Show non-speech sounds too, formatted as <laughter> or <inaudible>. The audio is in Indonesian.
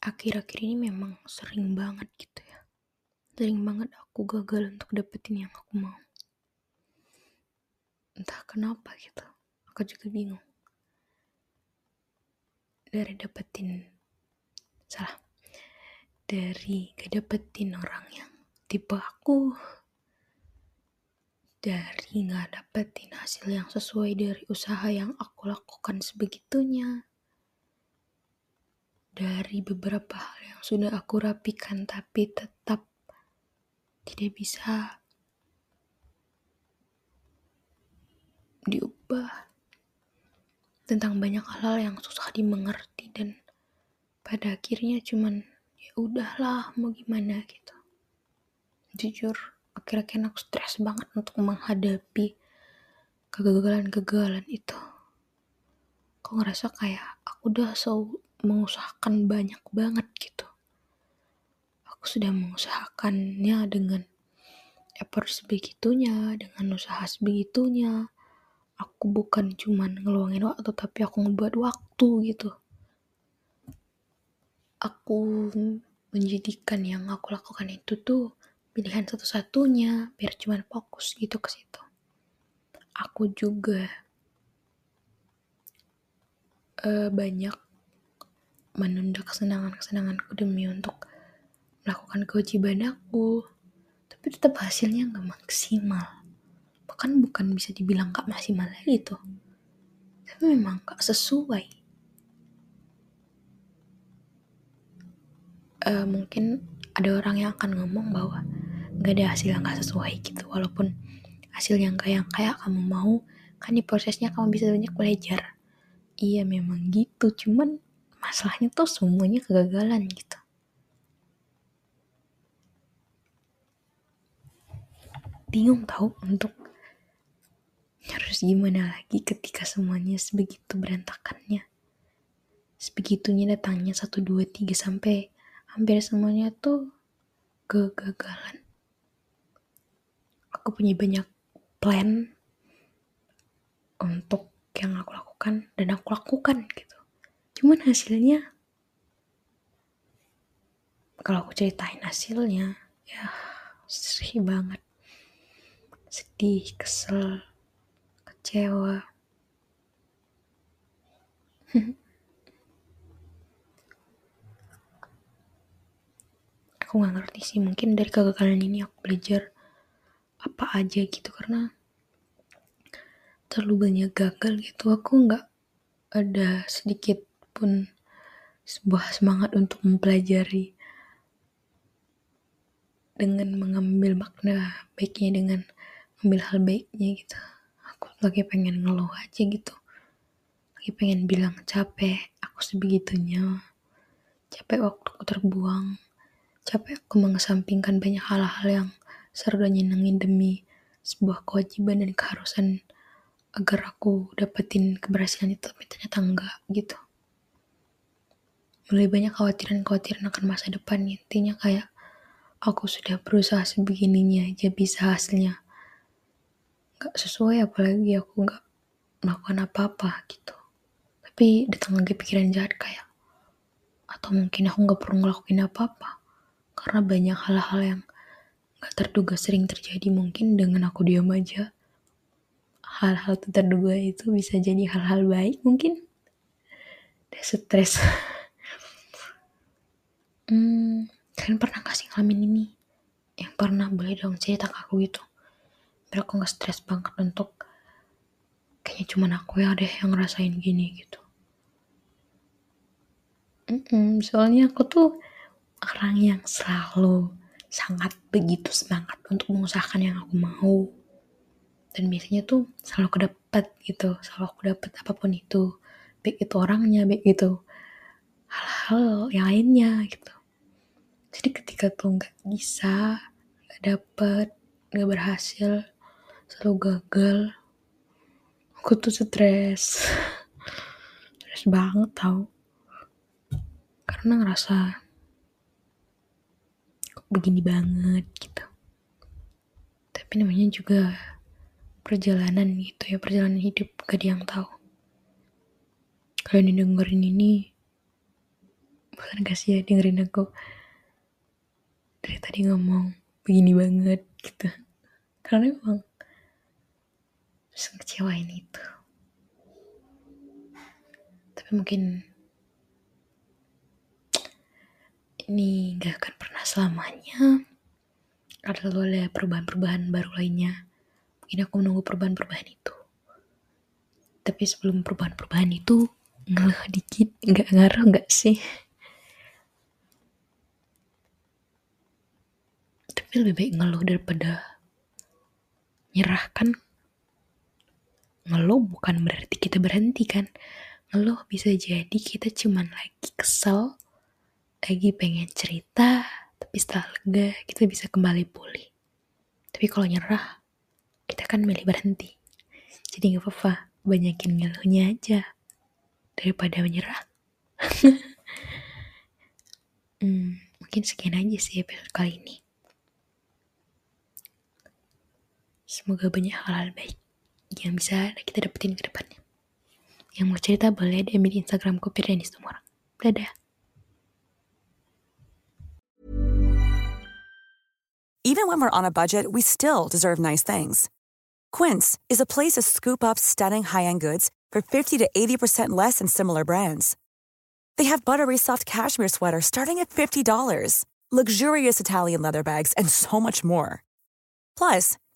Akhir-akhir ini memang sering banget gitu ya. Sering banget aku gagal untuk dapetin yang aku mau. Entah kenapa gitu. Aku juga bingung. Dari dapetin salah dari gak dapetin orang yang tipe aku dari gak dapetin hasil yang sesuai dari usaha yang aku lakukan sebegitunya dari beberapa hal yang sudah aku rapikan tapi tetap tidak bisa diubah. Tentang banyak hal yang susah dimengerti dan pada akhirnya cuman ya udahlah mau gimana? gitu. Jujur akhir-akhir aku stres banget untuk menghadapi kegagalan-kegagalan itu. Aku ngerasa kayak aku udah so mengusahakan banyak banget gitu. Aku sudah mengusahakannya dengan effort sebegitunya dengan usaha sebegitunya. Aku bukan cuman ngeluangin waktu tapi aku ngebuat waktu gitu. Aku menjadikan yang aku lakukan itu tuh pilihan satu-satunya biar cuman fokus gitu ke situ. Aku juga uh, banyak menunda kesenangan-kesenanganku demi untuk melakukan kewajiban aku. Tapi tetap hasilnya nggak maksimal. Bahkan bukan bisa dibilang gak maksimal lagi tuh. Tapi memang gak sesuai. Uh, mungkin ada orang yang akan ngomong bahwa gak ada hasil yang gak sesuai gitu. Walaupun hasil yang kayak yang kayak kamu mau kan di prosesnya kamu bisa banyak belajar. Iya memang gitu. Cuman masalahnya tuh semuanya kegagalan gitu bingung tahu untuk harus gimana lagi ketika semuanya sebegitu berantakannya. Sebegitunya datangnya satu dua tiga sampai hampir semuanya tuh kegagalan. Aku punya banyak plan untuk yang aku lakukan dan aku lakukan gitu. Cuman hasilnya kalau aku ceritain hasilnya ya sedih banget sedih kesel kecewa. <laughs> aku nggak ngerti sih mungkin dari kegagalan ini aku belajar apa aja gitu karena terlalu banyak gagal gitu aku nggak ada sedikit pun sebuah semangat untuk mempelajari dengan mengambil makna baiknya dengan ambil hal baiknya gitu. Lagi pengen ngeluh aja gitu. Lagi pengen bilang capek aku sebegitunya. Capek waktu aku terbuang. Capek aku mengesampingkan banyak hal-hal yang seru dan nyenengin demi sebuah kewajiban dan keharusan agar aku dapetin keberhasilan itu. Tapi ternyata enggak gitu mulai banyak khawatiran-khawatiran akan masa depan. Intinya kayak aku sudah berusaha sebegininya aja bisa hasilnya. Gak sesuai apalagi aku gak melakukan apa-apa gitu. Tapi datang lagi pikiran jahat kayak atau mungkin aku gak perlu ngelakuin apa-apa. Karena banyak hal-hal yang gak terduga sering terjadi. Mungkin dengan aku diam aja hal-hal terduga itu bisa jadi hal-hal baik mungkin. Udah stres <laughs> hmm, kalian pernah kasih ngalamin ini? Yang pernah boleh dong cerita ke aku gitu. Biar aku nggak stres banget untuk kayaknya cuman aku ya deh yang ngerasain gini gitu. Mm soalnya aku tuh orang yang selalu sangat begitu semangat untuk mengusahakan yang aku mau. Dan biasanya tuh selalu kedap dapat gitu selalu aku dapat apa pun itu. Baik itu orangnya baik itu hal-hal yang lainnya gitu jadi ketika tuh nggak bisa nggak dapet nggak berhasil selalu gagal aku tuh stres. <laughs> Stres banget tau. Karena ngerasa kok begini banget gitu. Tapi namanya juga perjalanan gitu ya perjalanan hidup gak ada yang tahu kalian dengerin ini bukan gak sih ya dengerin aku dari tadi ngomong begini banget gitu. Karena emang bisa ngecewain itu. Tapi mungkin ini gak akan pernah selamanya. Ada selalu ada perubahan-perubahan baru lainnya. Mungkin aku menunggu perubahan-perubahan itu. Tapi sebelum perubahan-perubahan itu ngeluh dikit. Nggak ngaruh nggak sih tapi lebih baik ngeluh daripada nyerah kan ngeluh bukan berarti kita berhenti kan ngeluh bisa jadi kita cuman lagi kesel lagi pengen cerita tapi setelah lega kita bisa kembali pulih tapi kalau nyerah kita kan milih berhenti jadi nggak apa-apa banyakin ngeluhnya aja daripada menyerah. <laughs> hmm, mungkin sekian aja sih episode kali ini. Semoga banyak hal-hal baik yang bisa kita dapetin ke depannya. Yang mau cerita boleh DM di. Dadah. Even when we're on a budget, we still deserve nice things. Quince is a place to scoop up stunning high-end goods for 50 to 80% less than similar brands. They have buttery soft cashmere sweaters starting at $50, luxurious Italian leather bags, and so much more. Plus,